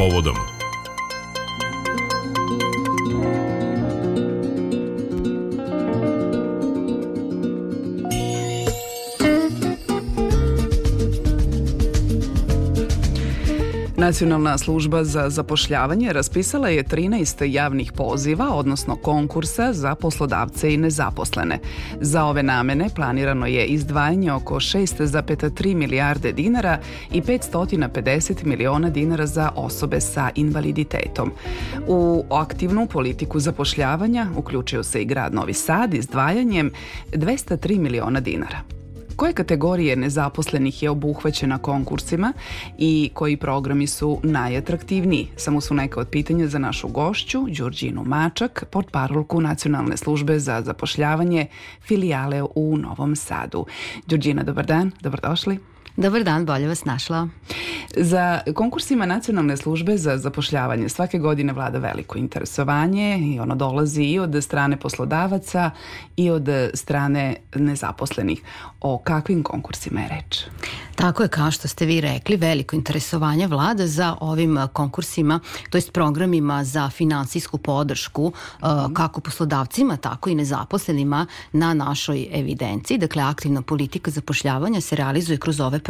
povodom. Nacionalna služba za zapošljavanje raspisala je 13 javnih poziva, odnosno konkursa za poslodavce i nezaposlene. Za ove namene planirano je izdvajanje oko 6,3 milijarde dinara i 550 miliona dinara za osobe sa invaliditetom. U aktivnu politiku zapošljavanja uključio se i grad Novi Sad izdvajanjem 203 miliona dinara koje kategorije nezaposlenih je obuhvaćena konkursima i koji programi su najatraktivniji? Samo su neka od pitanja za našu gošću, Đurđinu Mačak, portparolku Nacionalne službe za zapošljavanje filijale u Novom Sadu. Đurđina, dobar dan, dobrodošli. Dobar dan, bolje vas našla. Za konkursima Nacionalne službe za zapošljavanje svake godine vlada veliko interesovanje i ono dolazi i od strane poslodavaca i od strane nezaposlenih. O kakvim konkursima je reč? Tako je, kao što ste vi rekli, veliko interesovanje vlada za ovim konkursima, to jest programima za finansijsku podršku mm. kako poslodavcima, tako i nezaposlenima na našoj evidenciji. Dakle, aktivna politika zapošljavanja se realizuje kroz ove programe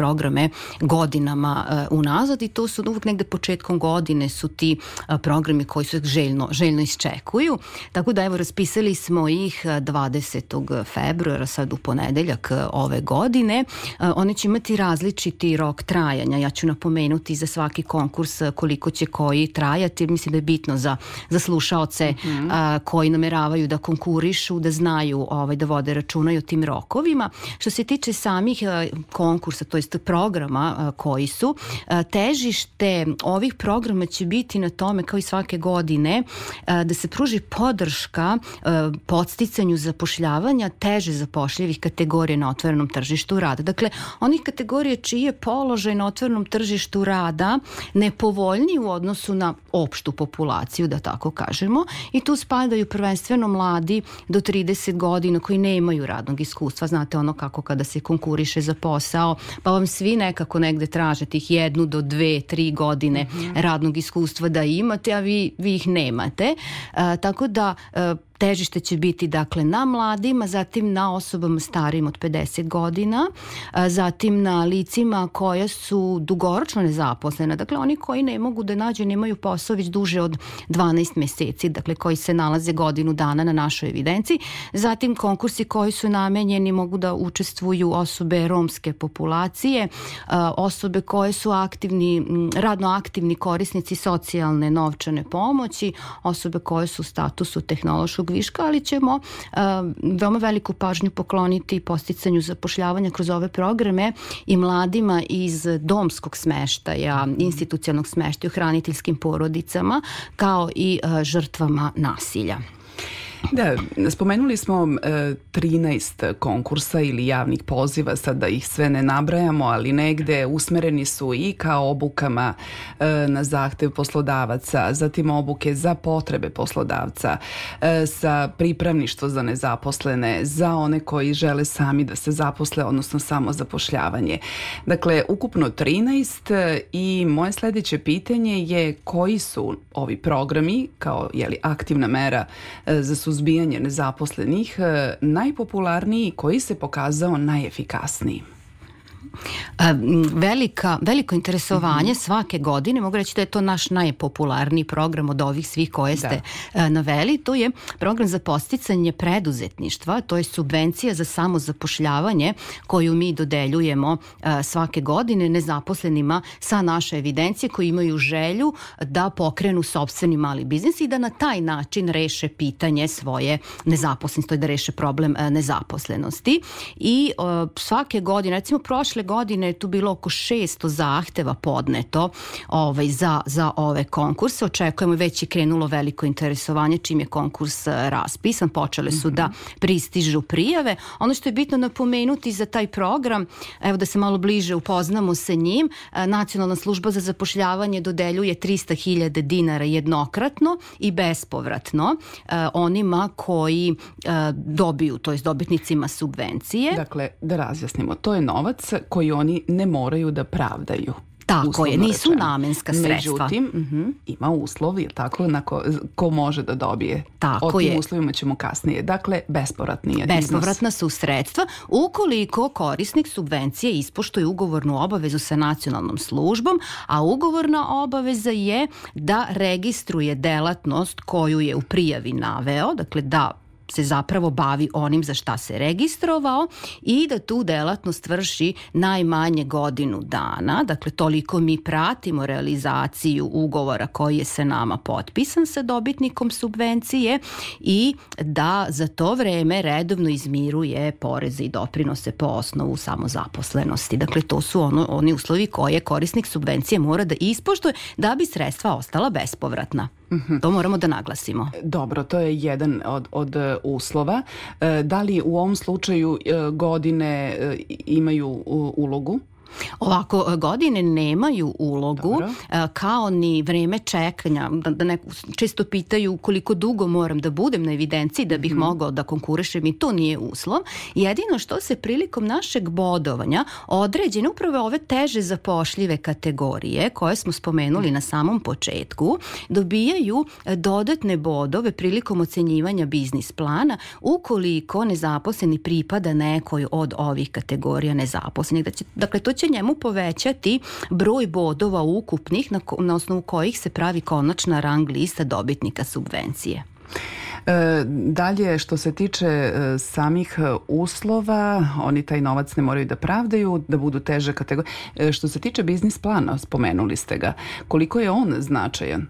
godinama uh, unazad i to su uvijek negde početkom godine su ti uh, programi koji su željno, željno isčekuju. Tako da evo raspisali smo ih 20. februara sad u ponedeljak ove godine. One će imati različiti rok trajanja. Ja ću napomenuti za svaki konkurs koliko će koji trajati, mislim da je bitno za, za slušaoce mm -hmm. koji nameravaju da konkurišu, da znaju ovaj, da vode računa i o tim rokovima. Što se tiče samih konkursa, to je programa koji su. Težište ovih programa će biti na tome kao i svake godine da se pruži podrška podsticanju zapošljavanja teže zapošljivih kategorija na otvorenom tržištu rada. Dakle, onih kategorije čiji je položaj na otvorenom tržištu rada nepovoljniji u odnosu na opštu populaciju, da tako kažemo, i tu spadaju prvenstveno mladi do 30 godina koji nemaju radnog iskustva. Znate ono kako kada se konkuriše za posao, pa vam svi nekako negde traže tih jednu do dve, tri godine mm -hmm. radnog iskustva da imate, a vi, vi ih nemate. E, tako da e, Težište će biti dakle na mladima, zatim na osobama starijim od 50 godina, zatim na licima koja su dugoročno nezaposlena, dakle oni koji ne mogu da nađu, nemaju posao već duže od 12 meseci, dakle koji se nalaze godinu dana na našoj evidenciji, zatim konkursi koji su namenjeni mogu da učestvuju osobe romske populacije, osobe koje su aktivni, radno aktivni korisnici socijalne novčane pomoći, osobe koje su u statusu tehnološkog viška, ali ćemo veoma veliku pažnju pokloniti posticanju zapošljavanja kroz ove programe i mladima iz domskog smeštaja, institucionalnog smeštaja u hraniteljskim porodicama, kao i žrtvama nasilja. Da, spomenuli smo e, 13 konkursa ili javnih poziva, sad da ih sve ne nabrajamo, ali negde usmereni su i ka obukama e, na zahtev poslodavaca, zatim obuke za potrebe poslodavca, e, sa pripravništvo za nezaposlene, za one koji žele sami da se zaposle, odnosno samo zapošljavanje. Dakle, ukupno 13 i moje sledeće pitanje je koji su ovi programi kao jeli, aktivna mera e, za suzbijanje nezaposlenih e, najpopularniji koji se pokazao najefikasniji? Velika, veliko interesovanje -hmm. svake godine, mogu reći da je to naš najpopularniji program od ovih svih koje ste da. naveli, to je program za posticanje preduzetništva, to je subvencija za samozapošljavanje koju mi dodeljujemo svake godine nezaposlenima sa naše evidencije koji imaju želju da pokrenu sobstveni mali biznis i da na taj način reše pitanje svoje nezaposlenosti, da reše problem nezaposlenosti. I svake godine, recimo prošle prošle godine je tu bilo oko 600 zahteva podneto ovaj, za, za ove konkurse. Očekujemo već je krenulo veliko interesovanje čim je konkurs e, raspisan. Počele su da pristižu prijave. Ono što je bitno napomenuti za taj program, evo da se malo bliže upoznamo sa njim, e, Nacionalna služba za zapošljavanje dodeljuje 300.000 dinara jednokratno i bespovratno e, onima koji dobiju, to je dobitnicima subvencije. Dakle, da razjasnimo, to je novac koji oni ne moraju da pravdaju. Tako je, nisu rečeno. namenska sredstva. Međutim, uh mhm. -huh, ima uslov, je tako, na ko, ko može da dobije. Tako o tim je. uslovima ćemo kasnije. Dakle, bespovratni je Bespovratna iznos. su sredstva ukoliko korisnik subvencije ispoštuje ugovornu obavezu sa nacionalnom službom, a ugovorna obaveza je da registruje delatnost koju je u prijavi naveo, dakle da se zapravo bavi onim za šta se registrovao i da tu delatnost vrši najmanje godinu dana, dakle toliko mi pratimo realizaciju ugovora koji je se nama potpisan sa dobitnikom subvencije i da za to vreme redovno izmiruje poreze i doprinose po osnovu samozaposlenosti. Dakle, to su ono, oni uslovi koje korisnik subvencije mora da ispoštuje da bi sredstva ostala bespovratna. -hmm. To moramo da naglasimo. Dobro, to je jedan od, od e, uslova. E, da li u ovom slučaju e, godine imaju ulogu? Ovako, e, godine nemaju ulogu Dobro. E, kao ni vreme čekanja. Da, da neko, često pitaju koliko dugo moram da budem na evidenciji da bih mm. mogao da konkurišem i to nije uslov. Jedino što se prilikom našeg bodovanja određene upravo ove teže zapošljive kategorije koje smo spomenuli na samom početku dobijaju e, dodatne bodove prilikom ocenjivanja biznis plana ukoliko nezaposleni pripada nekoj od ovih kategorija nezaposlenih. Dakle, to će njemu povećati broj bodova ukupnih na, na osnovu kojih se pravi konačna rang lista dobitnika subvencije. E, dalje, što se tiče e, samih e, uslova, oni taj novac ne moraju da pravdaju, da budu teže kategorije. E, što se tiče biznis plana, spomenuli ste ga, koliko je on značajan?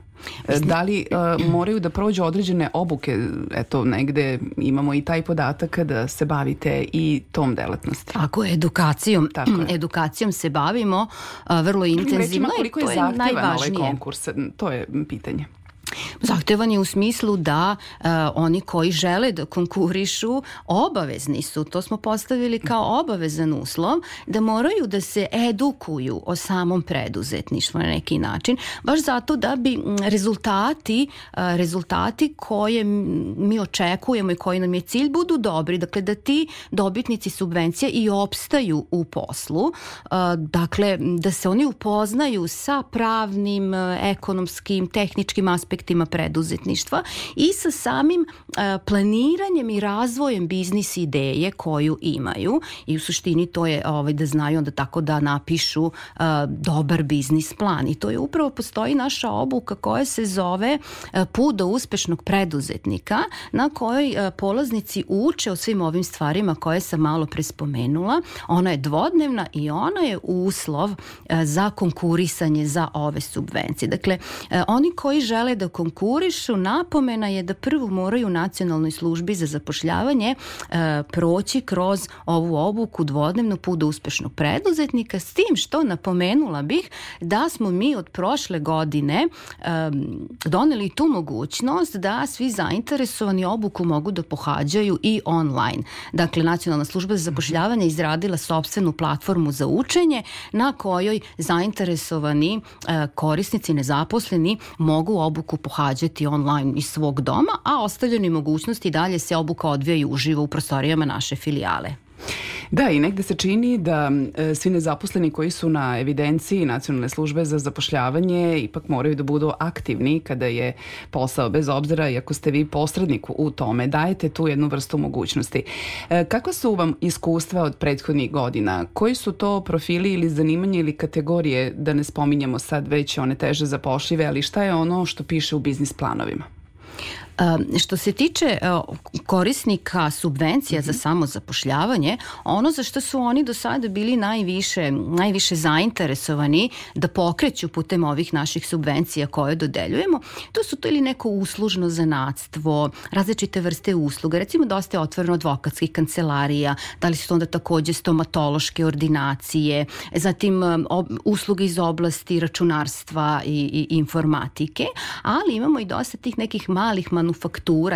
E, da li uh, moraju da prođu određene obuke? Eto, negde imamo i taj podatak da se bavite i tom delatnosti. Tako je, edukacijom. Tako je. Edukacijom se bavimo uh, vrlo intenzivno. Rečima, koliko je, je zahtjevan ovaj konkurs? To je pitanje. Zahtevan je u smislu da uh, oni koji žele da konkurišu obavezni su, to smo postavili kao obavezan uslov, da moraju da se edukuju o samom preduzetništvu na neki način, baš zato da bi rezultati, uh, rezultati koje mi očekujemo i koji nam je cilj budu dobri, dakle da ti dobitnici subvencija i opstaju u poslu, uh, dakle da se oni upoznaju sa pravnim, ekonomskim, tehničkim aspektima aspektima preduzetništva i sa samim uh, planiranjem i razvojem biznis ideje koju imaju i u suštini to je ovaj, da znaju onda tako da napišu uh, dobar biznis plan i to je upravo postoji naša obuka koja se zove uh, put do uspešnog preduzetnika na kojoj polaznici uče o svim ovim stvarima koje sam malo prespomenula. Ona je dvodnevna i ona je uslov za konkurisanje za ove subvencije. Dakle, oni koji žele da konkurišu, napomena je da prvo moraju u nacionalnoj službi za zapošljavanje e, proći kroz ovu obuku dvodnevno put do uspešnog preduzetnika, s tim što napomenula bih da smo mi od prošle godine e, doneli tu mogućnost da svi zainteresovani obuku mogu da pohađaju i online. Dakle, Nacionalna služba za zapošljavanje izradila sobstvenu platformu za učenje na kojoj zainteresovani e, korisnici nezaposleni mogu obuku pohađati online iz svog doma, a ostavljeni mogućnosti dalje se obuka odvijaju uživo u prostorijama naše filijale. Da, i negde se čini da e, svi nezaposleni koji su na evidenciji nacionalne službe za zapošljavanje ipak moraju da budu aktivni kada je posao, bez obzira i ako ste vi posrednik u tome, dajete tu jednu vrstu mogućnosti. E, kako su vam iskustva od prethodnih godina? Koji su to profili ili zanimanje ili kategorije, da ne spominjamo sad već one teže zapošljive, ali šta je ono što piše u biznis planovima? Što se tiče e, korisnika subvencija mm -hmm. za mhm. samozapošljavanje, ono za što su oni do sada bili najviše, najviše zainteresovani da pokreću putem ovih naših subvencija koje dodeljujemo, to su to ili neko uslužno zanatstvo, različite vrste usluga, recimo dosta je otvoreno advokatskih kancelarija, da li su to onda takođe stomatološke ordinacije, zatim usluge iz oblasti računarstva i, i informatike, ali imamo i dosta tih nekih malih manufaktura,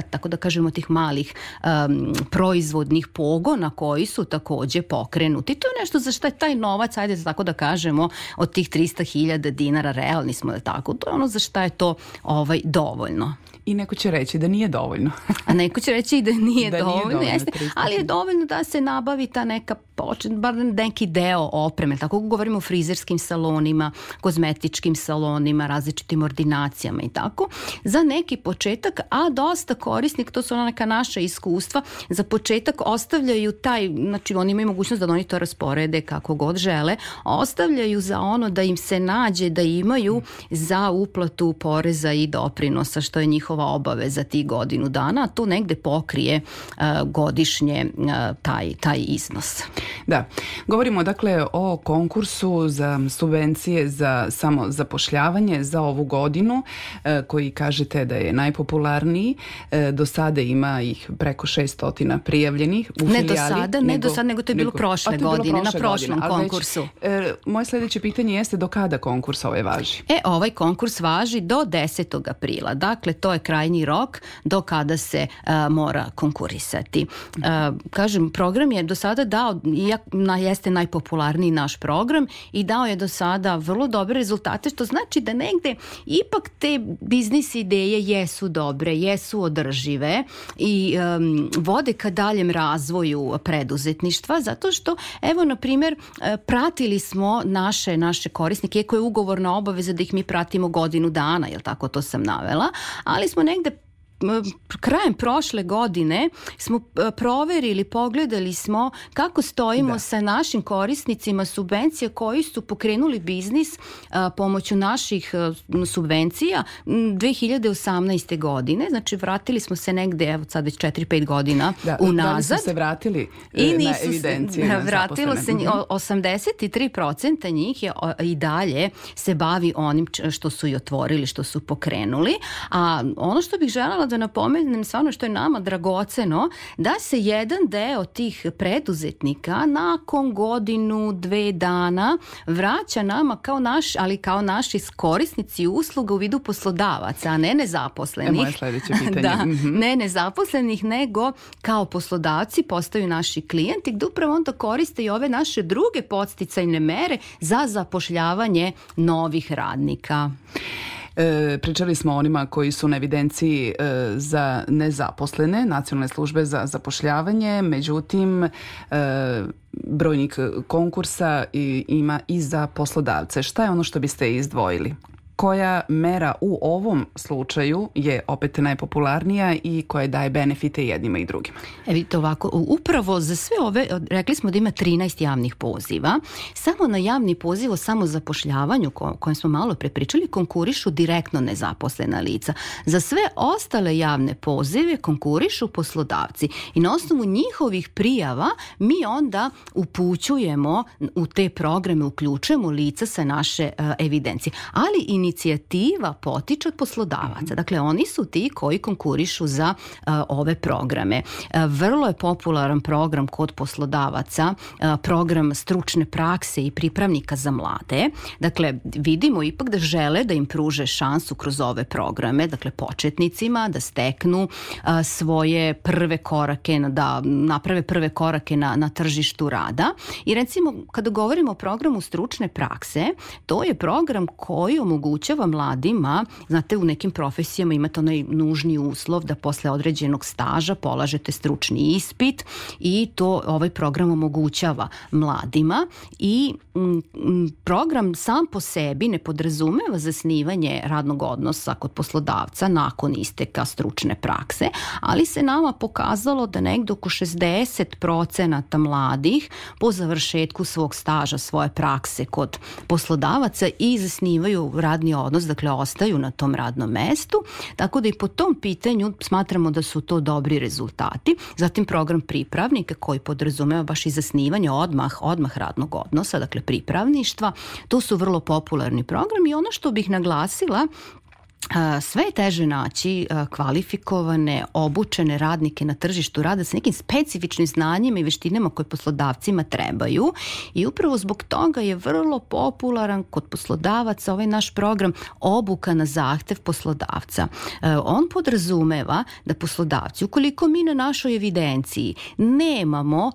tako da kažemo tih malih um, proizvodnih pogona koji su takođe pokrenuti. To je nešto za što je taj novac, ajde tako da kažemo, od tih 300.000 dinara, realni smo, je tako? To je ono za šta je to ovaj, dovoljno. I neko će reći da nije dovoljno. A neko će reći i da nije da dovoljno, nije dovoljno jeste, ali je dovoljno da se nabavi ta neka počet, bar neki deo opreme, tako govorimo o frizerskim salonima, kozmetičkim salonima, različitim ordinacijama i tako, za neki početak, a dosta korisnik, to su ona neka naša iskustva, za početak ostavljaju taj, znači oni imaju mogućnost da oni to rasporede kako god žele, ostavljaju za ono da im se nađe da imaju za uplatu poreza i doprinosa, što je njihova obaveza tih godinu dana, a to negde pokrije uh, godišnje uh, taj, taj iznos. Da, govorimo dakle o konkursu za subvencije za samo zapošljavanje za ovu godinu e, koji kažete da je najpopularniji. E, do sada ima ih preko 600 prijavljenih u ne filijali. Do sada, nego, ne do sada, nego to je bilo nego, prošle godine, bilo prošle na prošlom godine, konkursu. Već, e, moje sledeće pitanje jeste do kada konkurs ovaj važi? E, ovaj konkurs važi do 10. aprila. Dakle, to je krajnji rok do kada se uh, mora konkurisati. Uh, kažem, program je do sada dao iak, na, jeste najpopularniji naš program i dao je do sada vrlo dobre rezultate, što znači da negde ipak te biznis ideje jesu dobre, jesu održive i um, vode ka daljem razvoju preduzetništva, zato što, evo, na primjer, e, pratili smo naše, naše korisnike, iako je ugovorna obaveza da ih mi pratimo godinu dana, jel tako to sam navela, ali smo negde krajem prošle godine smo e, proverili, pogledali smo kako stojimo da. sa našim korisnicima subvencija koji su pokrenuli biznis a, e, pomoću naših a, e, subvencija 2018. godine. Znači vratili smo se negde, evo sad već 4-5 godina da, unazad. Da su se vratili I nisu, na evidencije? Na vratilo se, 83% mhm. njih je i dalje se bavi onim što su i otvorili, što su pokrenuli. A ono što bih želela da napomenem ono što je nama dragoceno, da se jedan deo tih preduzetnika nakon godinu, dve dana vraća nama kao naš, ali kao naši korisnici usluga u vidu poslodavaca, a ne nezaposlenih. E, moje sledeće pitanje. da, -hmm. ne nezaposlenih, nego kao poslodavci postaju naši klijenti gde upravo onda koriste i ove naše druge podsticajne mere za zapošljavanje novih radnika. E, pričali smo onima koji su na evidenciji e, za nezaposlene, nacionalne službe za zapošljavanje, međutim e, brojnik konkursa i, ima i za poslodavce. Šta je ono što biste izdvojili? Koja mera u ovom slučaju je opet najpopularnija i koja daje benefite jednima i drugima. E vidite ovako, upravo za sve ove, rekli smo da ima 13 javnih poziva, samo na javni poziv o samozapošljavanju ko, kojem smo malo prepričali konkurišu direktno nezaposlena lica. Za sve ostale javne pozive konkurišu poslodavci i na osnovu njihovih prijava mi onda upućujemo u te programe, uključujemo lica sa naše uh, evidencije. Ali i inicijativa potiče od poslodavaca. Mhm. Dakle, oni su ti koji konkurišu za uh, ove programe. Uh, vrlo je popularan program kod poslodavaca, uh, program stručne prakse i pripravnika za mlade. Dakle, vidimo ipak da žele da im pruže šansu kroz ove programe, dakle, početnicima da steknu uh, svoje prve korake, da naprave prve korake na, na tržištu rada. I recimo, kada govorimo o programu stručne prakse, to je program koji omogućuje omogućava mladima, znate, u nekim profesijama imate onaj nužni uslov da posle određenog staža polažete stručni ispit i to ovaj program omogućava mladima i m, program sam po sebi ne podrazumeva zasnivanje radnog odnosa kod poslodavca nakon isteka stručne prakse, ali se nama pokazalo da negde oko 60% mladih po završetku svog staža svoje prakse kod poslodavaca i zasnivaju radni radni odnos, dakle ostaju na tom radnom mestu, tako da i po tom pitanju smatramo da su to dobri rezultati. Zatim program pripravnika koji podrazumeva baš i zasnivanje odmah, odmah radnog odnosa, dakle pripravništva, to su vrlo popularni programi i ono što bih naglasila sve je teže naći kvalifikovane, obučene radnike na tržištu rada sa nekim specifičnim znanjima i veštinama koje poslodavcima trebaju i upravo zbog toga je vrlo popularan kod poslodavaca ovaj naš program obuka na zahtev poslodavca. On podrazumeva da poslodavci, ukoliko mi na našoj evidenciji nemamo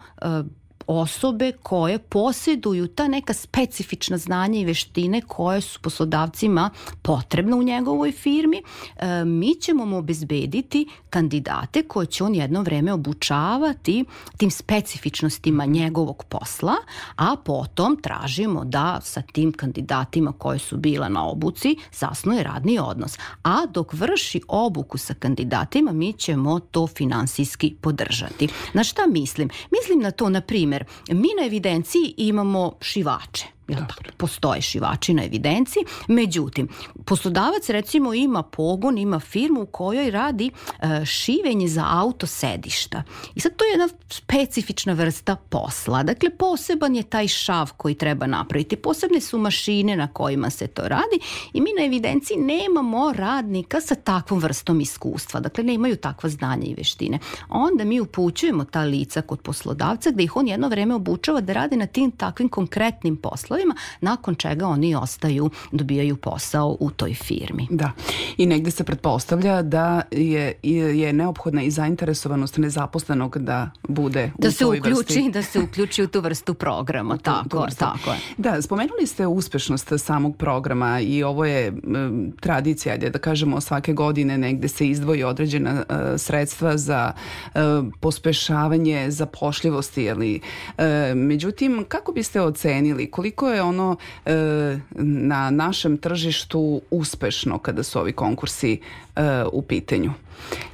osobe koje posjeduju ta neka specifična znanja i veštine koje su poslodavcima potrebne u njegovoj firmi, e, mi ćemo mu obezbediti kandidate koje će on jedno vreme obučavati tim specifičnostima njegovog posla, a potom tražimo da sa tim kandidatima koje su bila na obuci zasnuje radni odnos. A dok vrši obuku sa kandidatima, mi ćemo to finansijski podržati. Na šta mislim? Mislim na to, na primjer, mi na evidenciji imamo šivače Jel tako? Postoje šivači na evidenciji. Međutim, poslodavac recimo ima pogon, ima firmu u kojoj radi e, šivenje za auto sedišta. I sad to je jedna specifična vrsta posla. Dakle, poseban je taj šav koji treba napraviti. Posebne su mašine na kojima se to radi i mi na evidenciji nemamo radnika sa takvom vrstom iskustva. Dakle, nemaju takva znanja i veštine. Onda mi upućujemo ta lica kod poslodavca gde ih on jedno vreme obučava da rade na tim takvim konkretnim poslovima poslovima, nakon čega oni ostaju, dobijaju posao u toj firmi. Da. I negde se pretpostavlja da je, je neophodna i zainteresovanost nezaposlenog da bude da u se toj uključi, vrsti. Da se uključi u tu vrstu programa. Tu, tako, tu vrstu. tako je. Da, spomenuli ste uspešnost samog programa i ovo je m, tradicija, da kažemo svake godine negde se izdvoji određena uh, sredstva za uh, pospešavanje zapošljivosti, ali uh, međutim, kako biste ocenili koliko je ono e, na našem tržištu uspešno kada su ovi konkursi e, u pitanju.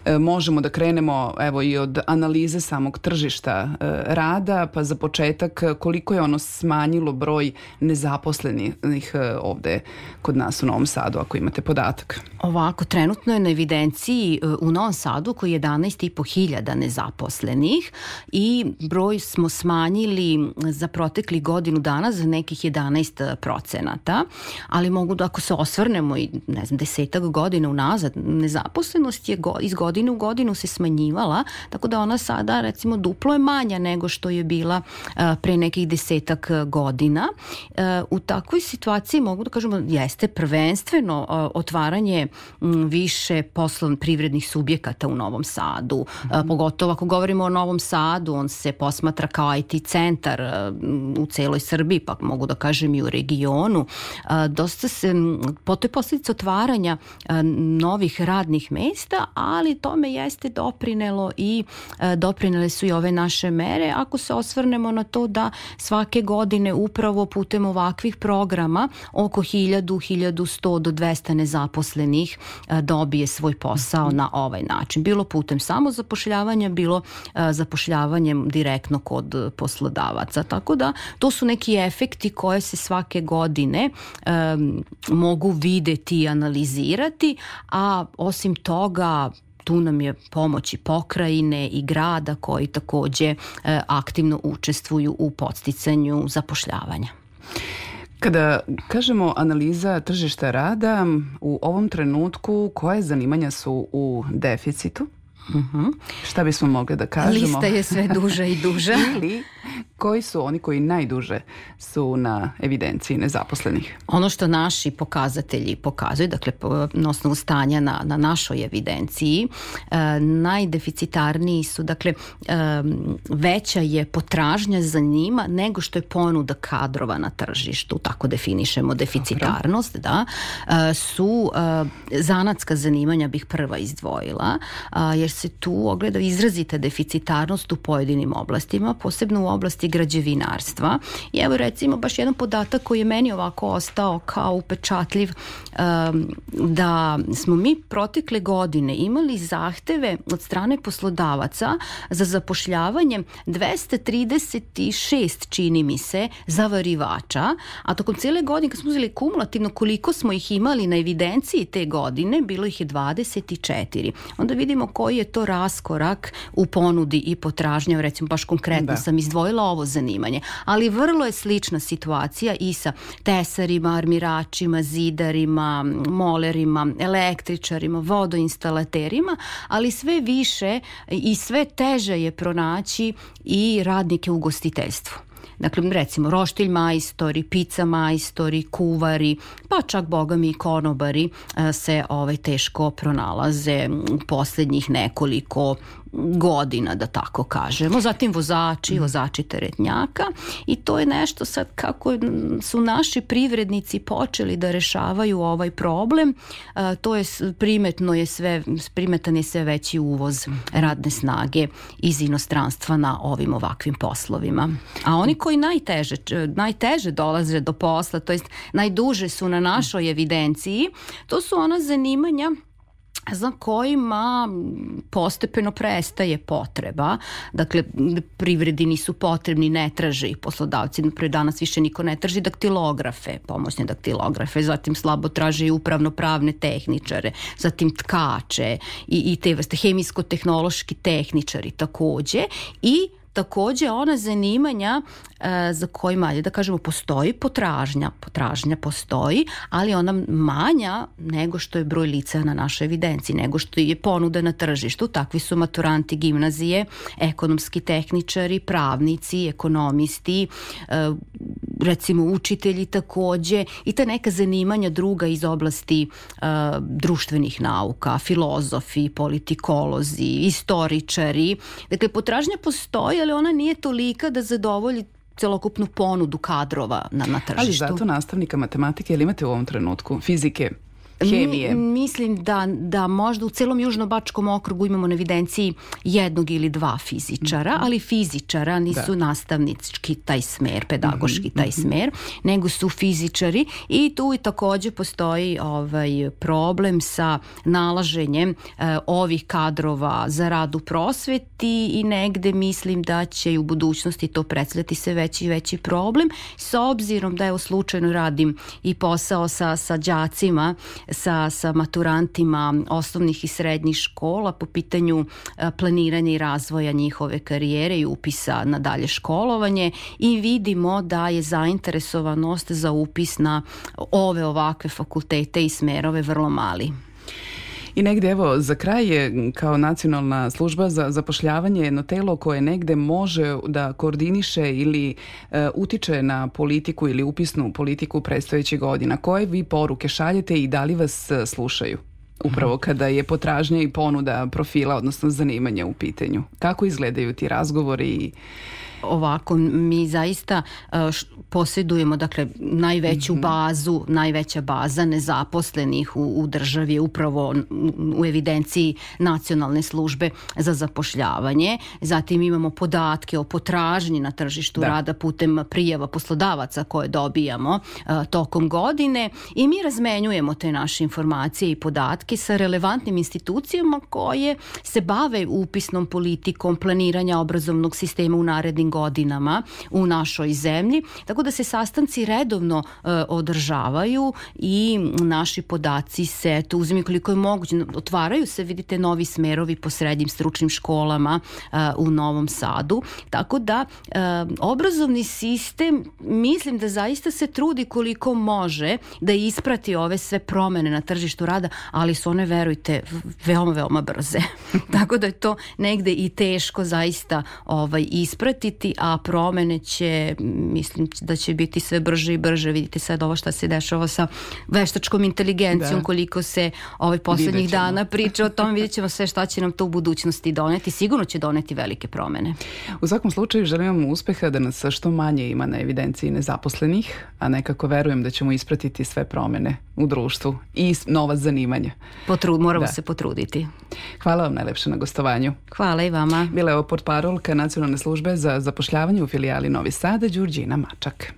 E, možemo da krenemo evo i od analize samog tržišta e, rada, pa za početak koliko je ono smanjilo broj nezaposlenih e, ovde kod nas u Novom Sadu, ako imate podatak. Ovako, trenutno je na evidenciji e, u Novom Sadu je 11,5 hiljada nezaposlenih i broj smo smanjili za protekli godinu dana za nekih 11 procenata, ali mogu da ako se osvrnemo i ne znam, desetak godina unazad, nezaposlenost je go, iz godine u godinu se smanjivala, tako da ona sada recimo duplo je manja nego što je bila uh, pre nekih desetak godina. Uh, u takvoj situaciji mogu da kažemo jeste prvenstveno otvaranje m, više poslovnih privrednih subjekata u Novom Sadu. Mm -hmm. Pogotovo ako govorimo o Novom Sadu, on se posmatra kao IT centar u celoj Srbiji, pa mogu da kažem i u regionu. Dosta se, po toj posljedice otvaranja novih radnih mesta, ali tome jeste doprinelo i doprinele su i ove naše mere. Ako se osvrnemo na to da svake godine upravo putem ovakvih programa oko 1000, 1100 do 200 nezaposlenih dobije svoj posao na ovaj način. Bilo putem samozapošljavanja, bilo zapošljavanjem direktno kod poslodavaca. Tako da to su neki efekti koje se svake godine um, mogu videti i analizirati, a osim toga tu nam je pomoć i pokrajine i grada koji takođe e, aktivno učestvuju u podsticanju zapošljavanja. Kada kažemo analiza tržišta rada, u ovom trenutku koje zanimanja su u deficitu? Uh mhm. -huh. Šta bismo mogli da kažemo? Lista je sve duža i duža. Ili koji su oni koji najduže su na evidenciji nezaposlenih? Ono što naši pokazatelji pokazuju, dakle na osnovu stanja na, na našoj evidenciji, e, najdeficitarniji su, dakle e, veća je potražnja za njima nego što je ponuda kadrova na tržištu, tako definišemo deficitarnost, Dobro. da, e, su e, zanatska zanimanja bih prva izdvojila, jer se tu ogleda izrazita deficitarnost u pojedinim oblastima, posebno u oblasti građevinarstva. I evo recimo baš jedan podatak koji je meni ovako ostao kao upečatljiv um, da smo mi protekle godine imali zahteve od strane poslodavaca za zapošljavanje 236 čini mi se zavarivača, a tokom cijele godine kad smo uzeli kumulativno koliko smo ih imali na evidenciji te godine, bilo ih je 24. Onda vidimo koji je to raskorak u ponudi i potražnje, recimo baš konkretno da. sam izdvojila ovo zanimanje, ali vrlo je slična situacija i sa tesarima, armiračima, zidarima, molerima, električarima, vodoinstalaterima, ali sve više i sve teže je pronaći i radnike u gostiteljstvu. Dakle, recimo, roštilj majstori, pizza majstori, kuvari, pa čak, boga mi, konobari e, se ovaj, teško pronalaze poslednjih nekoliko godina, da tako kažemo. Zatim vozači, mhm. vozači teretnjaka i to je nešto sad kako su naši privrednici počeli da rešavaju ovaj problem, to je primetno je sve, primetan je sve veći uvoz radne snage iz inostranstva na ovim ovakvim poslovima. A oni koji najteže, najteže dolaze do posla, to jest najduže su na našoj evidenciji, to su ona zanimanja za kojima postepeno prestaje potreba. Dakle, privredi nisu potrebni, ne traže ih poslodavci. Napred danas više niko ne traži daktilografe, pomoćne daktilografe, zatim slabo traže i upravno-pravne tehničare, zatim tkače i, i te vrste, hemijsko-tehnološki tehničari takođe i takođe ona zanimanja e, za kojima, da kažemo, postoji potražnja, potražnja postoji, ali ona manja nego što je broj lica na našoj evidenciji, nego što je ponuda na tržištu. Takvi su maturanti gimnazije, ekonomski tehničari, pravnici, ekonomisti, e, recimo učitelji takođe i ta neka zanimanja druga iz oblasti uh, društvenih nauka, filozofi, politikolozi, istoričari. Dakle, potražnja postoji, ali ona nije tolika da zadovolji celokupnu ponudu kadrova na, na tržištu. Ali zato nastavnika matematike, ili imate u ovom trenutku fizike, hemije? Mi, mislim da, da možda u celom Južnobačkom okrugu imamo na evidenciji jednog ili dva fizičara, mm -hmm. ali fizičara nisu da. nastavnički taj smer, pedagoški mm -hmm. taj mhm. smer, nego su fizičari i tu i takođe postoji ovaj problem sa nalaženjem eh, ovih kadrova za rad u prosveti i negde mislim da će i u budućnosti to predstavljati sve veći i veći problem s obzirom da evo slučajno radim i posao sa, sa đacima sa, sa maturantima osnovnih i srednjih škola po pitanju e, planiranja i razvoja njihove karijere i upisa na dalje školovanje i vidimo da je zainteresovanost za upis na ove ovakve fakultete i smerove vrlo mali. I negde, evo, za kraj je kao nacionalna služba za zapošljavanje jedno telo koje negde može da koordiniše ili e, utiče na politiku ili upisnu politiku predstojećih godina. Koje vi poruke šaljete i da li vas e, slušaju? upravo mhm. kada je potražnja i ponuda profila, odnosno zanimanja u pitanju. Kako izgledaju ti razgovori i ovako mi zaista uh, posjedujemo dakle najveću mm -hmm. bazu, najveća baza nezaposlenih u, u državi upravo u evidenciji nacionalne službe za zapošljavanje. Zatim imamo podatke o potražnji na tržištu da. rada putem prijava poslodavaca koje dobijamo uh, tokom godine i mi razmenjujemo te naše informacije i podatke sa relevantnim institucijama koje se bave upisnom politikom planiranja obrazovnog sistema u narednim godinama u našoj zemlji. Tako da se sastanci redovno e, održavaju i naši podaci se, to uzmi koliko je moguće, otvaraju se, vidite, novi smerovi po srednjim stručnim školama e, u Novom Sadu. Tako da e, obrazovni sistem mislim da zaista se trudi koliko može da isprati ove sve promene na tržištu rada, ali su one, verujte, veoma, veoma brze. Tako da je to negde i teško zaista ovaj, ispratiti, a promene će, mislim da će biti sve brže i brže. Vidite sad ovo što se dešava sa veštačkom inteligencijom, da. koliko se ovaj poslednjih dana priča o tom, vidjet ćemo sve šta će nam to u budućnosti doneti. Sigurno će doneti velike promene. U svakom slučaju želim vam uspeha da nas što manje ima na evidenciji nezaposlenih, a nekako verujem da ćemo ispratiti sve promene u društvu i nova zanimanja. Potrud, moramo da. se potruditi. Hvala vam najlepše na gostovanju. Hvala i vama. Bila je ovo portparolka Nacionalne službe za zapošljavanje u filijali Novi Sada, Đurđina Mačak.